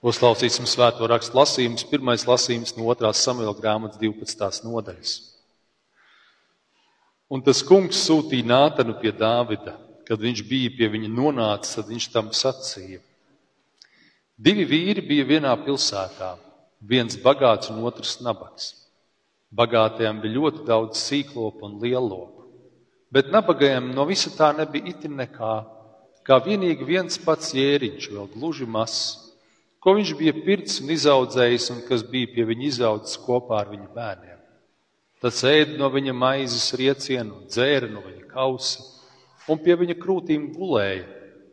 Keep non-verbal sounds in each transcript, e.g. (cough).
Uzklausīsim svēto rakstu lasījumus. Pirmais lasījums no 2. samuēlā grāmatas 12. nodaļas. Un tas kungs sūtīja Nātanu pie Dāvida. Kad viņš bija pie viņa nonācis, tad viņš tam sacīja: Divi vīri bija vienā pilsētā, viens bagāts un otrs nabaks. Bagātajam bija ļoti daudz sīklopu un lielopu, bet nabagajam no visa tā nebija itin nekā, kā vienīgi viens pats jēriņš, vēl gluži mazs ko viņš bija pircis un izaudzējis, un kas bija pie viņa izaudzis kopā ar viņa bērniem. Tas ēda no viņa maizes riecienu, dzēra no viņa kausa, un pie viņa krūtīm gulēja,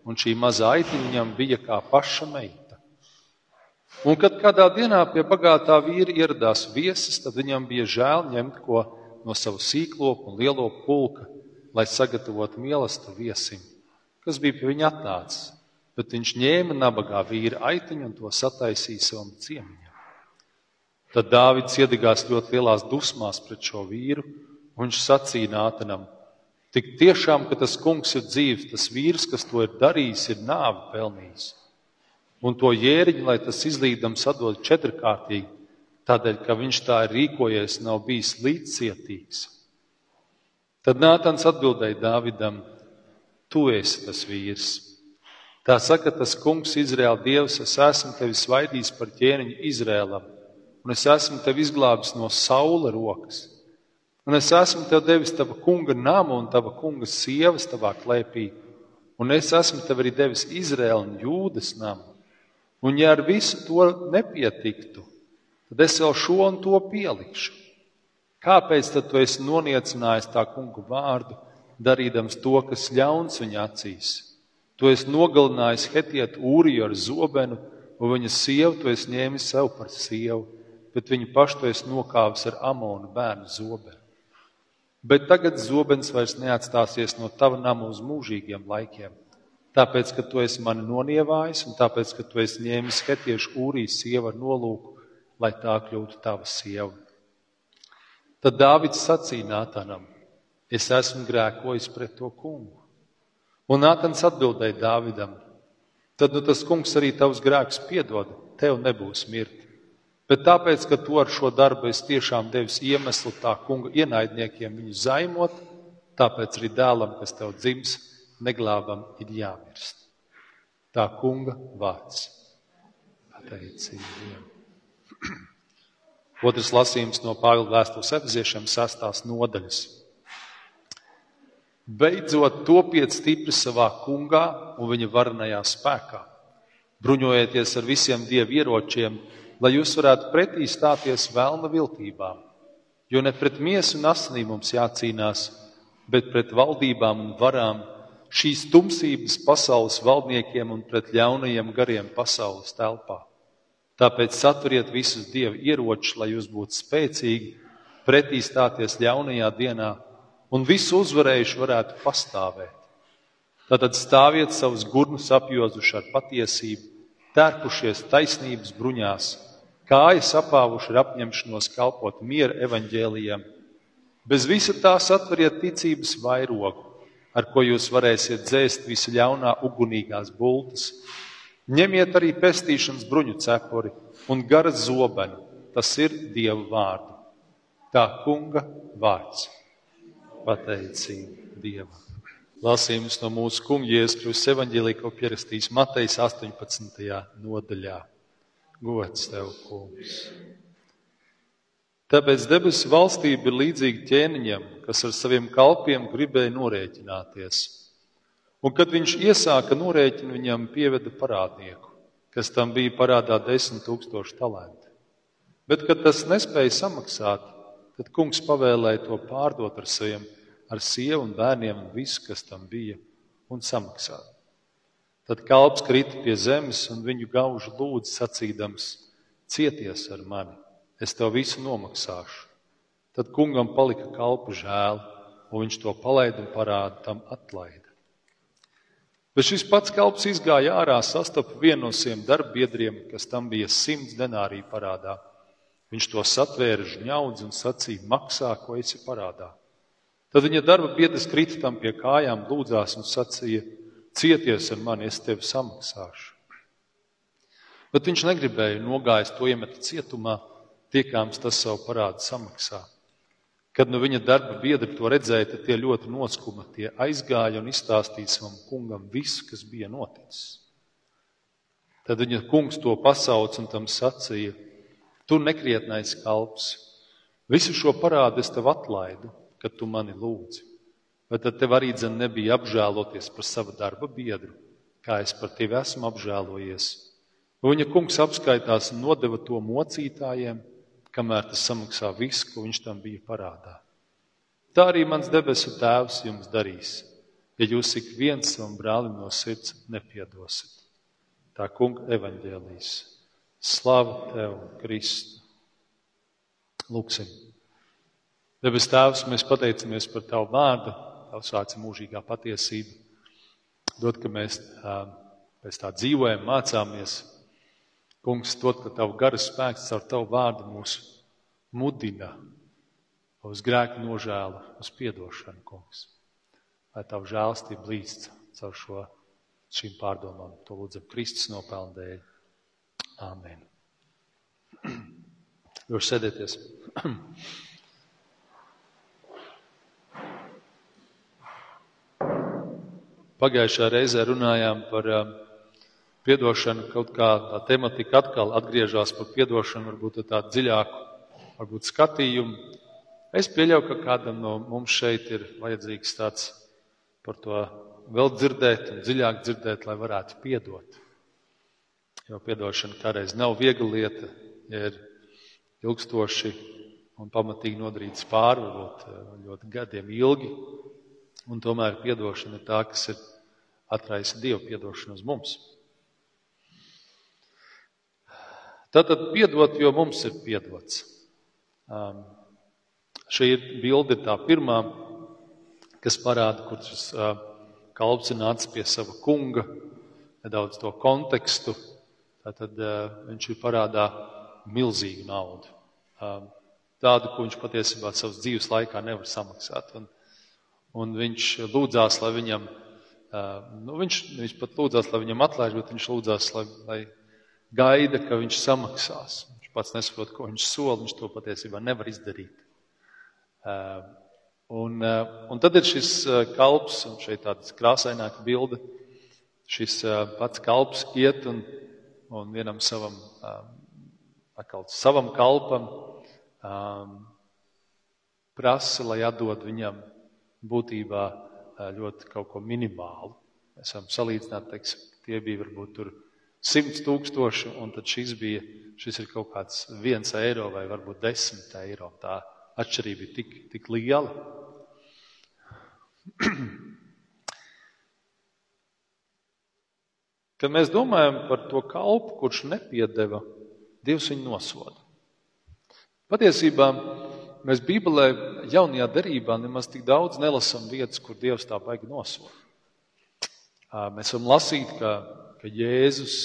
un šī mazā aitiņa viņam bija kā paša meita. Un kad kādā dienā pie bagātā vīra ieradās viesis, tad viņam bija žēl ņemt ko no savu sīklopu un lielo pulka, lai sagatavotu mīlestību viesim, kas bija pie viņa atnācis bet viņš ņēma nabagā vīra aitiņu un to sataisīja savam ciemiņam. Tad Dāvids iedegās ļoti lielās dusmās pret šo vīru, un viņš sacīja Nātanam: Tik tiešām, ka tas kungs ir dzīves, tas vīrs, kas to ir darījis, ir nāvi pelnījis. Un to jēriņu, lai tas izlīdams atdod četrkārtīgi, tādēļ, ka viņš tā ir rīkojies, nav bijis līdzcietīgs. Tad Nātans atbildēja Dāvidam: Tu esi tas vīrs. Tā saka tas kungs, Izraēla dievs, es esmu tevi svaidījis par ķēniņu Izrēlam, un es esmu tevi izglābis no saula rokas. Un es esmu tev devis tava kunga namu un tava kunga sievas tavā klēpī, un es esmu tev arī devis Izrēlu un Jūdas namu. Un ja ar visu to nepietiktu, tad es vēl šo un to pielikšu. Kāpēc tad tu esi noniecinājis tā kunga vārdu, darīdams to, kas ļauns viņa acīs? Tu esi nogalinājis Hetietu Ūriju ar zobenu, un viņa sievu tu esi ņēmis sev par sievu, bet viņu pašu tu esi nokāvis ar amonu bērnu zobenu. Bet tagad zobens vairs neatstāsies no tava nama uz mūžīgiem laikiem, tāpēc, ka tu esi mani nonievājis un tāpēc, ka tu esi ņēmis Hetiešu Ūrijas sievu ar nolūku, lai tā kļūtu tava sieva. Tad Dāvids sacīja Nātanam: Es esmu grēkojis pret to kungu. Un Nātans atbildēja Dāvidam: Tad nu, tas kungs arī tavs grēks piedod, tev nebūs mirti. Bet tāpēc, ka tu ar šo darbu esi tiešām devis iemeslu tā kunga ienaidniekiem viņu zaimot, tāpēc arī dēlam, kas tev dzims, neglābam ir jāmirst. Tā kunga vārds. Pateicība. (clears throat) Otrs lasījums no Pāvila vēstules efeziešiem sastās nodaļas. Beidzot, topiet stipri savā kungā un viņa varenajā spēkā. Bruņojieties ar visiem dievu ieročiem, lai jūs varētu pretī stāties vēlna viltībām. Jo ne pret miesu un asinīm mums jācīnās, bet pret valdībām un varām, šīs tumsības pasaules valdniekiem un pret ļaunajiem gariem pasaules telpā. Tāpēc saturiet visus dievu ieročus, lai jūs būtu spēcīgi pretī stāties ļaunajā dienā un visu uzvarējuši varētu pastāvēt. Tātad stāviet savus gurnus apjozuši ar patiesību, tērpušies taisnības bruņās, kājas apāvuši ar apņemšanos kalpot miera evaņģēlijam. Bez visa tā satveriet ticības vairogu, ar ko jūs varēsiet dzēst visu ļaunā ugunīgās bultas. Ņemiet arī pestīšanas bruņu cepuri un garas zobenu, tas ir Dieva vārdu. Tā kunga vārds pateicību Dievam. Lasījums no mūsu Jēzus Kristus evaņģēlī, ko pierakstījis Matejs 18. nodaļā. Gods tev, kungs! Tāpēc debesu valstība ir līdzīga ķēniņam, kas ar saviem kalpiem gribēja norēķināties. Un kad viņš iesāka norēķinu, viņam pieveda parādnieku, kas tam bija parādā desmit tūkstoši talanti. Bet, kad tas nespēja samaksāt, tad kungs pavēlēja to pārdot ar saviem ar sievu un bērniem un visu, kas tam bija, un samaksāt. Tad kalps krita pie zemes un viņu gaužu lūdzu sacīdams: Cieties ar mani, es tev visu nomaksāšu. Tad kungam palika kalpu žēl, un viņš to palaida un parāda tam atlaida. Bet šis pats kalps izgāja ārā, sastapa vienu no saviem darbbiedriem, kas tam bija simts denārī parādā. Viņš to satvēra žņaudz un sacīja: Maksā, ko esi parādā. Tad viņa darba biedrs krita tam pie kājām, lūdzās un sacīja: Cieties ar mani, es tevi samaksāšu. Bet viņš negribēja nogājis to iemet cietumā, tiekāms tas savu parādu samaksā. Kad nu viņa darba biedri to redzēja, tad tie ļoti noskuma. Tie aizgāja un izstāstīja savam kungam visu, kas bija noticis. Tad viņa kungs to pasauca un tam sacīja: Tu nekrietnais kalps, visu šo parādu es tev atlaidu, kad tu mani lūdzi. Vai tad tev arī dzen nebija apžēloties par savu darba biedru, kā es par tevi esmu apžēlojies? Un viņa kungs apskaitās un nodeva to mocītājiem, kamēr tas samaksā visu, ko viņš tam bija parādā. Tā arī mans debesu tēvs jums darīs, ja jūs ik viens savam brālim no sirds nepiedosit. Tā kunga evaņģēlīs. Slava tev, Kristu! Lūksim! Debes Tēvs, mēs pateicamies par Tavu vārdu, Tavs vārds ir mūžīgā patiesība. Dod, ka mēs pēc tā dzīvojam, mācāmies, Kungs, dod, ka Tavu garas spēks caur Tavu vārdu mūs mudina uz grēku nožēlu, uz piedošanu, Kungs. Lai Tavu žēlstību līdz caur šo, šīm pārdomām. To lūdzam Kristus nopelnu dēļ. Āmen. (clears throat) Jūs sēdieties. (clears throat) Pagājušā reizē runājām par uh, Piedošana kaut kā tā tematika atkal atgriežas par piedošanu, varbūt tādu dziļāku varbūt skatījumu. Es pieļauju, ka kādam no mums šeit ir vajadzīgs tāds par to vēl dzirdēt un dziļāk dzirdēt, lai varētu piedot. Jo piedošana kādreiz nav viegla lieta, ja ir ilgstoši un pamatīgi nodarīts pāri, varbūt eh, ļoti gadiem ilgi. Un tomēr piedošana ir tā, kas ir atraisa Dievu piedošanu uz mums. Tātad piedot, jo mums ir piedots. Um, šī ir bilde, tā pirmā, kas parāda, kur šis uh, kalps ir nācis pie sava kunga, nedaudz to kontekstu. Tātad uh, viņš ir parādā milzīgu naudu. Um, tādu, ko viņš patiesībā savas dzīves laikā nevar samaksāt. Un, un viņš lūdzās, lai viņam, nu, viņš, viņš pat lūdzās, lai viņam atlaiž, bet viņš lūdzās, lai, lai gaida, ka viņš samaksās. Viņš pats nesaprot, ko viņš sola, viņš to patiesībā nevar izdarīt. Un, un tad ir šis kalps, un šeit tāda krāsaināka bilde. Šis pats kalps iet un, un vienam savam, atkal savam kalpam prasa, lai atdod viņam būtībā ļoti kaut ko minimālu. Mēs varam salīdzināt, teiksim, tie bija varbūt tur 100 tūkstoši, un tad šis bija, šis ir kaut kāds viens eiro vai varbūt desmit eiro. Tā atšķirība ir tik, tik liela. (clears throat) Kad mēs domājam par to kalpu, kurš nepiedeva, Dievs viņu nosoda. Patiesībā mēs Bībelē, jaunajā derībā, nemaz tik daudz nelasām vietas, kur Dievs tā baigi nosoda. Mēs varam lasīt, ka ka Jēzus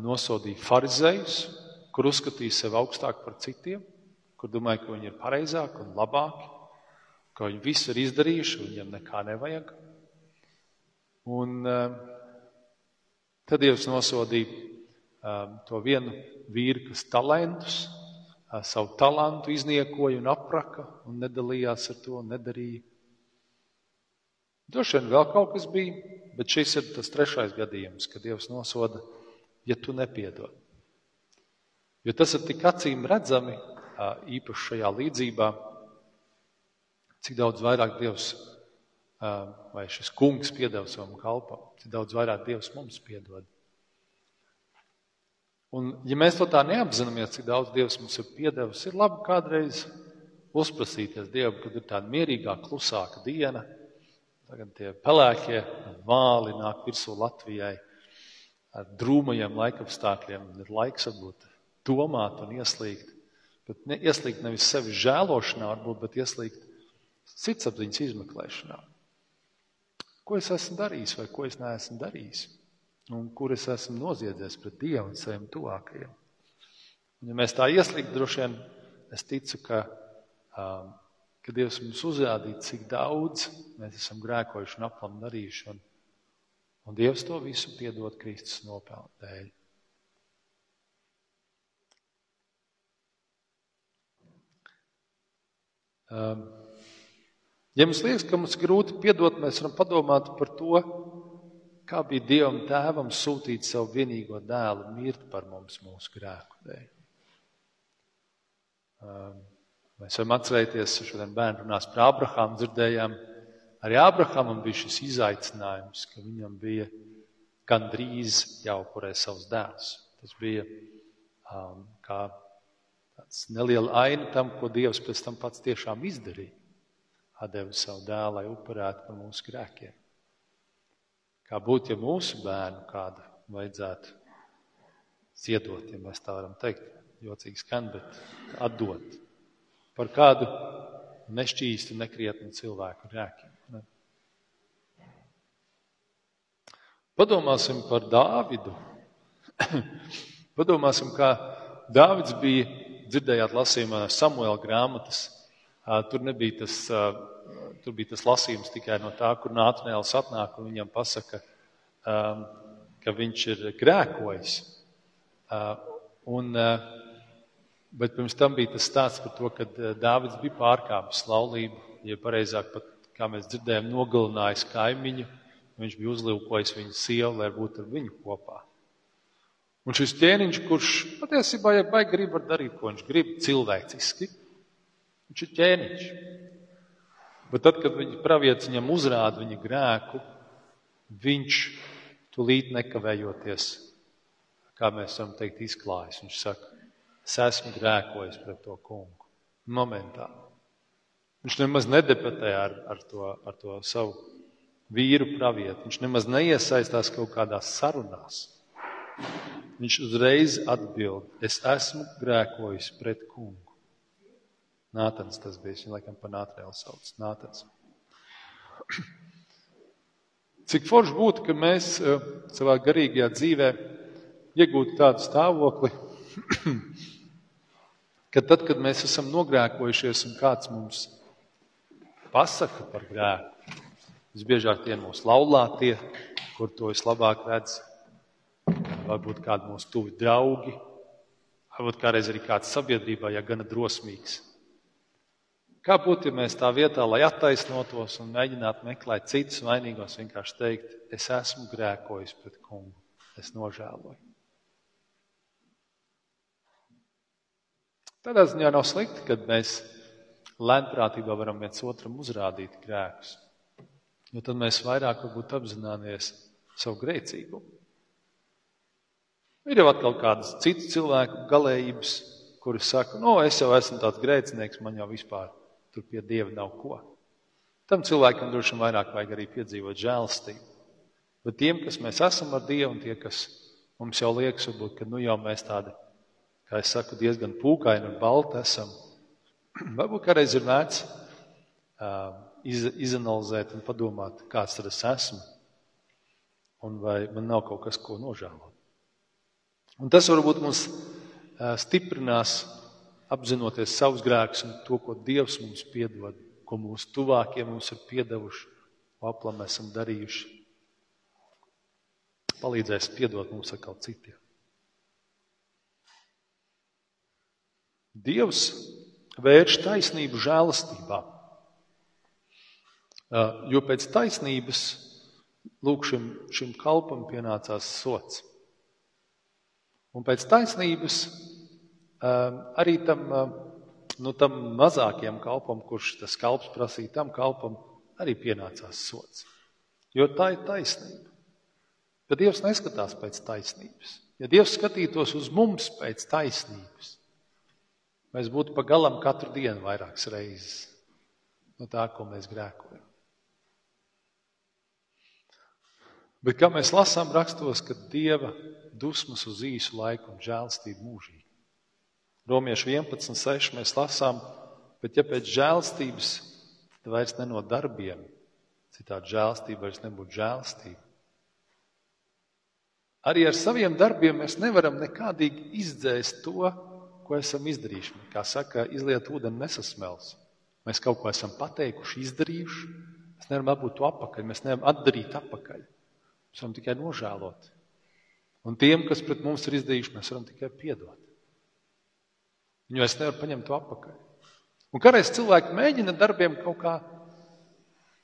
nosodīja farizējus, kur uzskatīja sevi augstāk par citiem, kur domāja, ka viņi ir pareizāki un labāki, ka viņi visu ir izdarījuši, viņiem nekā nevajag. Un tad Dievs nosodīja to vienu vīru, kas talantus, savu talantu izniekoja un apraka un nedalījās ar to, nedarīja. Droši vien vēl kaut kas bija, Bet šis ir tas trešais gadījums, kad Dievs nosoda, ja tu nepiedod. Jo tas ir tik acīm redzami, īpaši šajā līdzībā, cik daudz vairāk Dievs vai šis kungs piedod savam kalpam, cik daudz vairāk Dievs mums piedod. Un, ja mēs to tā neapzināmies, cik daudz Dievs mums ir piedevis, ir labi kādreiz uzprasīties Dievu, kad ir tāda mierīgāka, klusāka diena, Tagad tie pelēkie vāli nāk virsū Latvijai ar drūmajiem laikapstākļiem. Ir laiks varbūt domāt un ieslīgt. Bet ne, ieslīgt nevis sevi žēlošanā, varbūt, bet ieslīgt sirdsapziņas izmeklēšanā. Ko es esmu darījis vai ko es neesmu darījis? un kur es esmu noziedzies pret Dievu un saviem tuvākajiem. Un, ja mēs tā ieslīgam, droši vien es ticu, ka, um, ka Dievs mums uzrādīja, cik daudz mēs esam grēkojuši un aplam darījuši, un, un Dievs to visu piedod Kristus nopelnu dēļ. Um, ja mums liekas, ka mums grūti piedot, mēs varam padomāt par to, kā bija Dievam tēvam sūtīt savu vienīgo dēlu mirt par mums mūsu grēku dēļ. Um, mēs varam atcerēties, šodien bērnu runās par Abrahāmu, dzirdējām, arī Abrahamam bija šis izaicinājums, ka viņam bija gandrīz jāupurē savus dēlus. Tas bija um, kā tāds neliela aina tam, ko Dievs pēc tam pats tiešām izdarīja. Atdeva savu dēlu, lai upurētu par mūsu grēkiem. Kā būtu, ja mūsu bērnu kādu vajadzētu ziedot, ja mēs tā varam teikt, jocīgi skan, bet atdot par kādu nešķīstu, nekrietnu cilvēku grēkiem. Ne? Padomāsim par Dāvidu. (clears throat) Padomāsim, kā Dāvids bija, dzirdējāt lasījumā Samuela grāmatas. Tur nebija tas, tur bija tas lasījums tikai no tā, kur Nātnēls atnāk un viņam pasaka, ka viņš ir grēkojis. Un, bet pirms tam bija tas stāsts par to, ka Dāvids bija pārkāpis laulību, ja pareizāk pat, kā mēs dzirdējām, nogalinājis kaimiņu. Viņš bija uzlūkojis viņu sievu, lai būtu ar viņu kopā. Un šis ķēniņš, kurš patiesībā, ja baigi grib, var darīt, ko viņš grib, cilvēciski, viņš ir ķēniņš. Bet tad, kad viņa pravietis viņam uzrāda viņa grēku, viņš tulīt nekavējoties, kā mēs varam teikt, izklājas. Viņš saka, es esmu grēkojis pret to kungu. Momentā. Viņš nemaz nedebatē ar, ar, to, ar to savu vīru pravietu. Viņš nemaz neiesaistās kaut kādās sarunās. Viņš uzreiz atbild, es esmu grēkojis pret kungu. Nātans tas bija, viņa laikam pa nātrēlu sauc. Nātans. Cik forši būtu, ka mēs eh, savā garīgajā dzīvē iegūtu tādu stāvokli, (clears throat) ka tad, kad mēs esam nogrēkojušies un kāds mums pasaka par grēku, visbiežāk tie ir mūsu laulātie, kur to vislabāk redz, varbūt kādi mūsu tuvi draugi, varbūt kādreiz arī kāds sabiedrībā, ja gana drosmīgs. Kā būtu, ja mēs tā vietā, lai attaisnotos un mēģinātu meklēt citus vainīgos, vienkārši teikt, es esmu grēkojis pret kungu, es nožēloju. Tādā ziņā nav slikti, kad mēs lēnprātībā varam viens otram uzrādīt grēkus, jo tad mēs vairāk varbūt apzināmies savu grēcīgumu. Ir jau atkal kādas citas cilvēku galējības, kuras saka, no, es jau esmu tāds grēcinieks, man jau vispār tur pie dieva nav ko. Tam cilvēkam droši vien vairāk vajag arī piedzīvot žēlstību. Bet tiem, kas mēs esam ar Dievu, un tie, kas mums jau liekas, varbūt, ka nu jau mēs tādi, kā es saku, diezgan pūkaini un balti esam, (clears throat) varbūt kādreiz ir vērts uh, iz, izanalizēt un padomāt, kāds tad es esmu, un vai man nav kaut kas, ko nožēlot. Un tas varbūt mums stiprinās, apzinoties savus grēkus un to, ko Dievs mums piedod, ko mūsu tuvākie mums ir piedevuši, ko aplam esam darījuši. Palīdzēs piedot mums atkal citiem. Dievs vērš taisnību žēlastībā, jo pēc taisnības lūk šim, šim kalpam pienācās sots. Un pēc taisnības arī tam, um, nu, tam mazākajam kalpam, kurš tas kalps prasīja, tam kalpam arī pienācās sots. Jo tā ir taisnība. Bet Dievs neskatās pēc taisnības. Ja Dievs skatītos uz mums pēc taisnības, mēs būtu pa galam katru dienu vairākas reizes no tā, ko mēs grēkojam. Bet kā mēs lasām rakstos, ka Dieva dusmas uz īsu laiku un žēlstību mūžīgi. Romiešu 11.6 mēs lasām, bet ja pēc žēlstības, tad vairs ne no darbiem, citādi žēlstība vairs nebūtu žēlstība. Arī ar saviem darbiem mēs nevaram nekādīgi izdzēst to, ko esam izdarījuši. Kā saka, izliet ūdeni nesasmels. Mēs kaut ko esam pateikuši, izdarījuši. Mēs nevaram atbūt to atpakaļ, mēs nevaram atdarīt atpakaļ. Mēs varam tikai nožēlot. Un tiem, kas pret mums ir izdarījuši, mēs varam tikai piedot. Viņu es nevaru paņemt to atpakaļ. Un kādreiz cilvēki mēģina darbiem kaut kā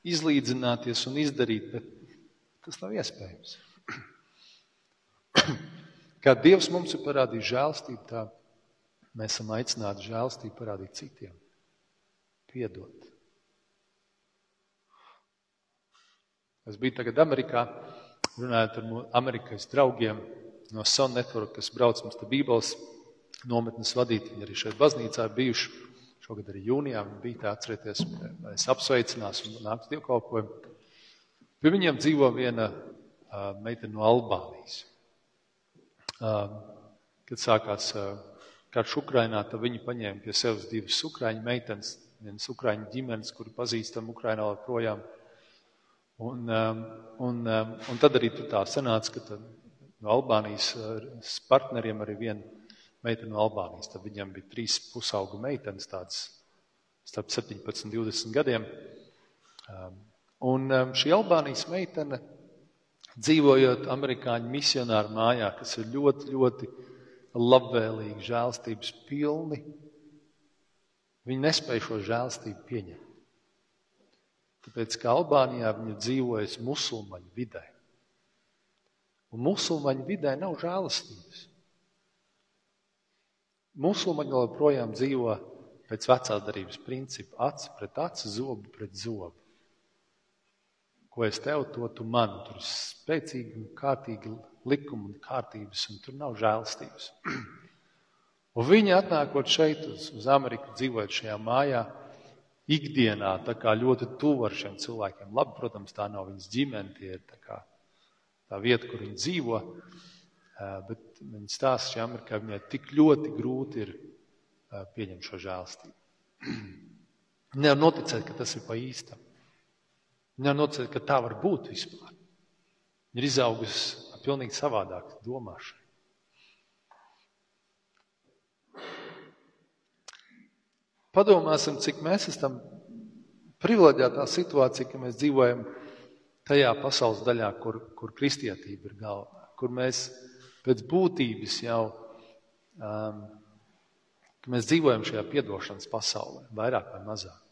izlīdzināties un izdarīt, bet tas nav iespējams. (clears throat) Kā Dievs mums ir parādījis žēlstību, tā mēs esam aicināti žēlstību parādīt citiem. Piedot. Es biju tagad Amerikā, runājot ar Amerikas draugiem no Sun Network, kas brauc mums te Bībeles nometnes vadīt. Viņi arī šeit baznīcā bijuši. Šogad arī jūnijā viņi bija tā, atcerieties, es apsveicinās un nāks dievkalpojumu. Pie viņiem dzīvo viena uh, meitene no Albānijas. Uh, kad sākās uh, karš Ukrainā, tad viņi paņēma pie sevis divas ukraiņu meitenes, vienas ukraiņu ģimenes, kuri pazīstam Ukrainā projām. Un, um, un, um, un tad arī tā sanāca, ka no Albānijas partneriem arī viena meitene no Albānijas. Tad viņam bija trīs pusauga meitenes, tādas starp 17 un 20 gadiem. Um, un um, šī Albānijas meitene, dzīvojot amerikāņu misionāru mājā, kas ir ļoti, ļoti labvēlīgi, žēlstības pilni, viņi nespēja šo žēlstību pieņemt. Tāpēc, ka Albānijā viņa dzīvojas musulmaņu vidē. Un musulmaņu vidē nav žēlastības. Musulmaņi joprojām dzīvo pēc vecās darbības principa - acis pret aci, zobu pret zobu. Ko es tev, to tu man. Tur ir spēcīgi un kārtīgi likumi un kārtības, un tur nav žēlstības. (clears throat) un viņi atnākot šeit uz, uz Ameriku, dzīvojot šajā mājā, ikdienā ļoti tuvu ar šiem cilvēkiem. Labi, protams, tā nav viņas ģimene, tie ir tā, kā, tā vieta, kur viņi dzīvo. Bet viņa stāsta šajā Amerikā, viņai tik ļoti grūti ir pieņemt šo žēlstību. (clears throat) Nevar noticēt, ka tas ir pa īstam. Nevar noticēt, ka tā var būt vispār. Ir izaugusi ar pilnīgi savādāku domāšanu. Padomāsim, cik mēs esam privileģētā situācijā, ka mēs dzīvojam tajā pasaules daļā, kur, kur kristietība ir galvenā, kur mēs pēc būtības jau, um, mēs dzīvojam šajā piedošanas pasaulē, vairāk vai mazāk.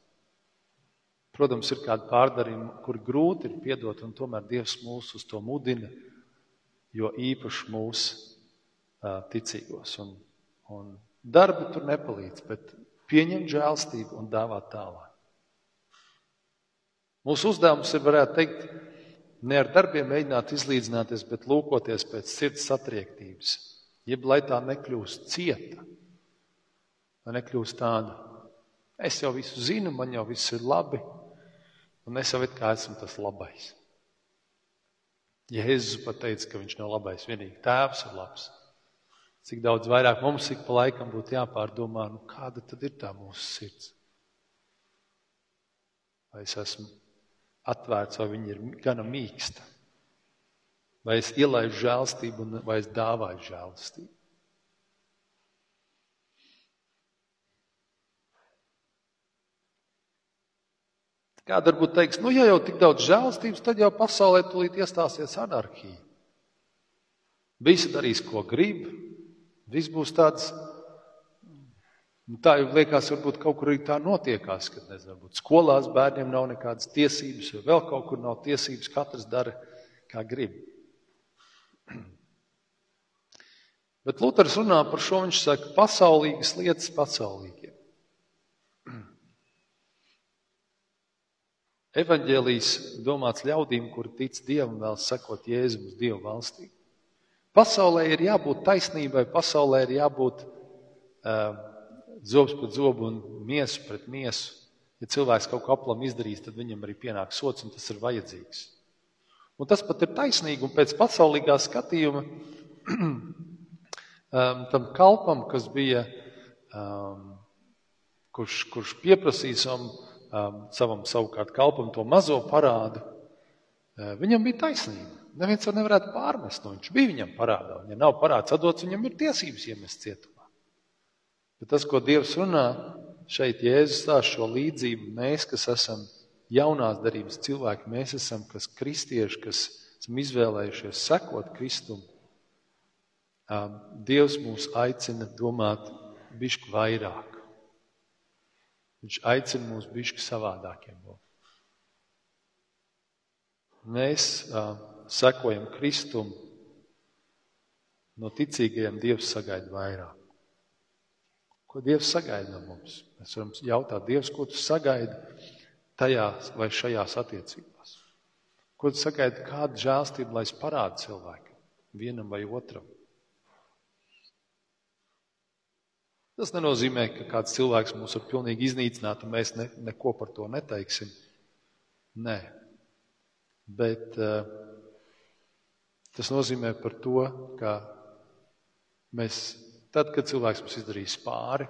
Protams, ir kādi pārdarījumi, kuri grūti ir piedot, un tomēr Dievs mūs uz to mudina, jo īpaši mūs uh, ticīgos. Un, un darbi tur nepalīdz, bet pieņemt žēlstību un dāvāt tālāk. Mūsu uzdevums ir, varētu teikt, ne ar darbiem mēģināt izlīdzināties, bet lūkoties pēc sirds satriektības, jeb lai tā nekļūst cieta, lai nekļūst tāda. Es jau visu zinu, man jau viss ir labi, un es jau it kā esmu tas labais. Jēzus pat teica, ka viņš nav labais, vienīgi tēvs ir labs. Cik daudz vairāk mums ik pa laikam būtu jāpārdomā, nu kāda tad ir tā mūsu sirds? Vai es esmu atvērts, vai viņa ir gana mīksta. Vai es ielaidu žēlstību, vai es dāvāju žēlstību. Kāda varbūt teiks, nu, ja jau tik daudz žēlstības, tad jau pasaulē tūlīt iestāsies anarhija. Visi darīs, ko grib, viss būs tāds Nu, tā jau liekas, varbūt kaut kur arī tā notiekās, kad nezinu, varbūt skolās bērniem nav nekādas tiesības, vai vēl kaut kur nav tiesības, katrs dara kā grib. (clears throat) Bet Luters runā par šo, viņš saka, pasaulīgas lietas pasaulīgiem. (clears throat) Evangelijas domāts ļaudīm, kuri tic Dievam, vēl sekot Jēzum uz Dievu valstī. Pasaulē ir jābūt taisnībai, pasaulē ir jābūt uh, zobs pret zobu un miesu pret miesu. Ja cilvēks kaut ko aplam izdarīs, tad viņam arī pienāk sots, un tas ir vajadzīgs. Un tas pat ir taisnīgi, un pēc pasaulīgā skatījuma (clears throat) um, tam kalpam, kas bija, um, kurš, kurš pieprasīja savam, um, savam savukārt kalpam to mazo parādu, uh, viņam bija taisnība. Neviens to nevarētu pārmest, no viņš bija viņam parādā. Un, ja nav parāds atdots, viņam ir tiesības iemest cietumā. Bet tas, ko Dievs runā, šeit Jēzus stāsta šo līdzību, mēs, kas esam jaunās darības cilvēki, mēs esam kas kristieši, kas esam izvēlējušies sekot Kristum. Dievs mūs aicina domāt bišķi vairāk. Viņš aicina mūs bišķi savādākiem būt. Mēs uh, sekojam Kristum, no ticīgajiem Dievs sagaida vairāk. Ko Dievs sagaida no mums? Mēs varam jautāt, Dievs, ko tu sagaidi tajās vai šajās attiecībās? Ko tu sagaidi, kāda žēlstība, lai es parādu cilvēkam, vienam vai otram? Tas nenozīmē, ka kāds cilvēks mūs var pilnīgi iznīcināt, un mēs ne, neko par to neteiksim. Nē. Bet uh, tas nozīmē par to, ka mēs, tad, kad cilvēks mums izdarīs pāri,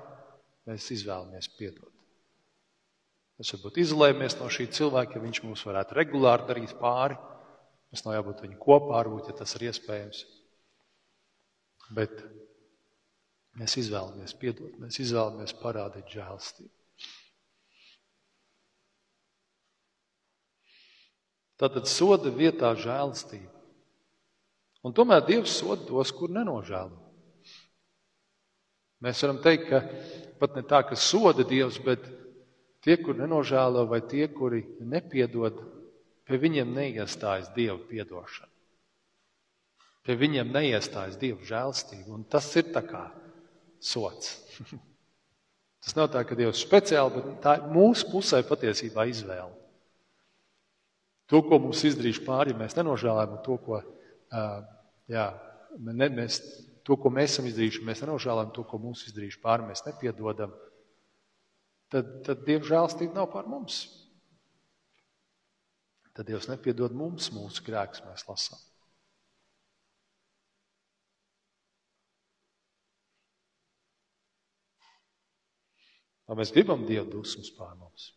mēs izvēlamies piedot. Mēs varbūt izolējamies no šī cilvēka, ja viņš mums varētu regulāri darīt pāri. Mums nav jābūt viņu kopā, varbūt, ja tas ir iespējams. Bet Mēs izvēlamies piedot, mēs izvēlamies parādīt žēlstību. Tātad soda vietā žēlstība. Un tomēr Dievs soda tos, kur nenožēlo. Mēs varam teikt, ka pat ne tā, ka soda Dievs, bet tie, kur nenožēlo, vai tie, kuri nepiedod, pie viņiem neiestājas Dieva piedošana. Pie viņiem neiestājas Dieva žēlstība. Un tas ir tā kā sots. (laughs) Tas nav tā, ka Dievs speciāli, bet tā ir mūsu pusē patiesībā izvēle. To, ko mums izdarījuši pāri, ja mēs nenožēlējam, to, ko, jā, ne, mēs, to, ko mēs esam izdarījuši, mēs nenožēlējam, to, ko mums izdarījuši pāri, mēs nepiedodam, tad, tad Dieva žēlstība nav pār mums. Tad Dievs nepiedod mums mūsu grēkus, mēs lasām. Vai mēs gribam Dievu dusmas pār mums?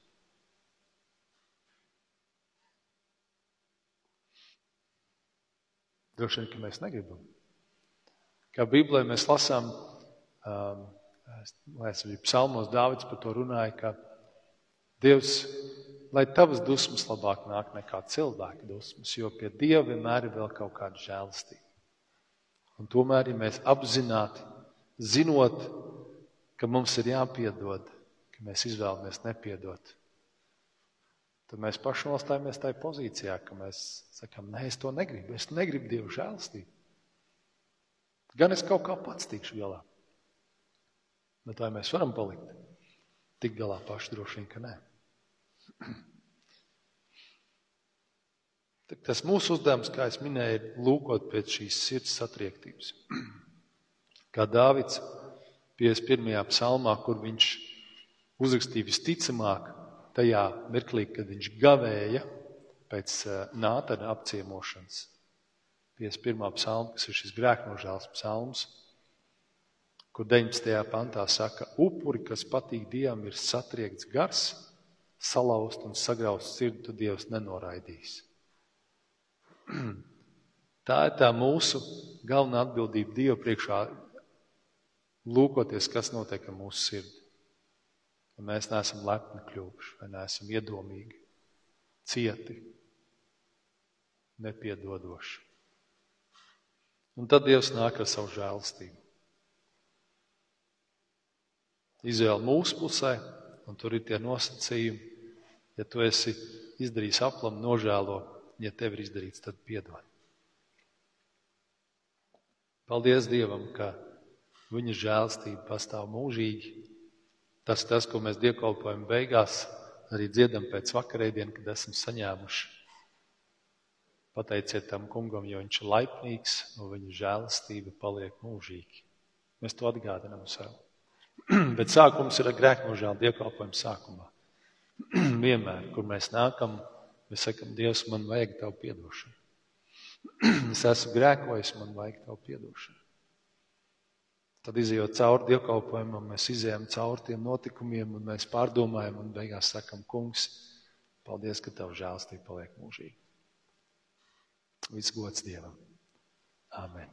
Droši vien, ka mēs negribam. Kā Bībelē mēs lasām, um, es arī psalmos Dāvids par to runāja, ka Dievs, lai tavas dusmas labāk nāk nekā cilvēka dusmas, jo pie Dieva vienmēr ir vēl kaut kāda žēlastība. Un tomēr, ja mēs apzināti, zinot, ka mums ir jāpiedod, ka mēs izvēlamies nepiedot, tad mēs paši nostājamies tajā pozīcijā, ka mēs sakām, nē, es to negribu. Es negribu Dievu žēlstību. Gan es kaut kā pats tikšu galā. Bet vai mēs varam palikt? Tik galā paši droši vien, ka nē. (clears throat) Tas mūsu uzdevums, kā es minēju, ir lūkot pēc šīs sirds satriektības. (clears throat) Kā Dāvids 51. psalmā, kur viņš uzrakstīja visticamāk tajā mirklī, kad viņš gavēja pēc eh, nātana apciemošanas. 51. psalma, kas ir šis grēknožēls psalms, kur 19. pantā saka, upuri, kas patīk Dievam, ir satriekts gars, salauzt un sagrauzt sirdi, tu Dievs nenoraidīs. (clears throat) Tā ir tā mūsu galvenā atbildība Dieva priekšā, lūkoties, kas notiek ar mūsu sirdi ka mēs neesam lepni kļuvuši, vai neesam iedomīgi, cieti, nepiedodoši. Un tad Dievs nāk ar savu žēlstību. Izvēle mūsu pusē, un tur ir tie nosacījumi. Ja tu esi izdarījis aplamu, nožēlo, ja tev ir izdarīts, tad piedod. Paldies Dievam, ka viņa žēlstība pastāv mūžīgi Tas, tas, ko mēs dievkalpojam beigās, arī dziedam pēc vakarēdienas, kad esam saņēmuši. Pateiciet tam kungam, jo viņš ir laipnīgs, no viņa žēlastība paliek mūžīgi. Mēs to atgādinām sev. (clears throat) Bet sākums ir ar grēknožēlu dievkalpojumu sākumā. (clears throat) Vienmēr, kur mēs nākam, mēs sakam, Dievs, man vajag tavu piedošanu. (clears throat) es esmu grēkojis, man vajag tavu piedošanu. Tad, izjot cauri dievkalpojumam, mēs izējām cauri tiem notikumiem, un mēs pārdomājam, un beigās sakam, Kungs, paldies, ka Tev žēlstība paliek mūžīgi. Viss gods Dievam. Amen.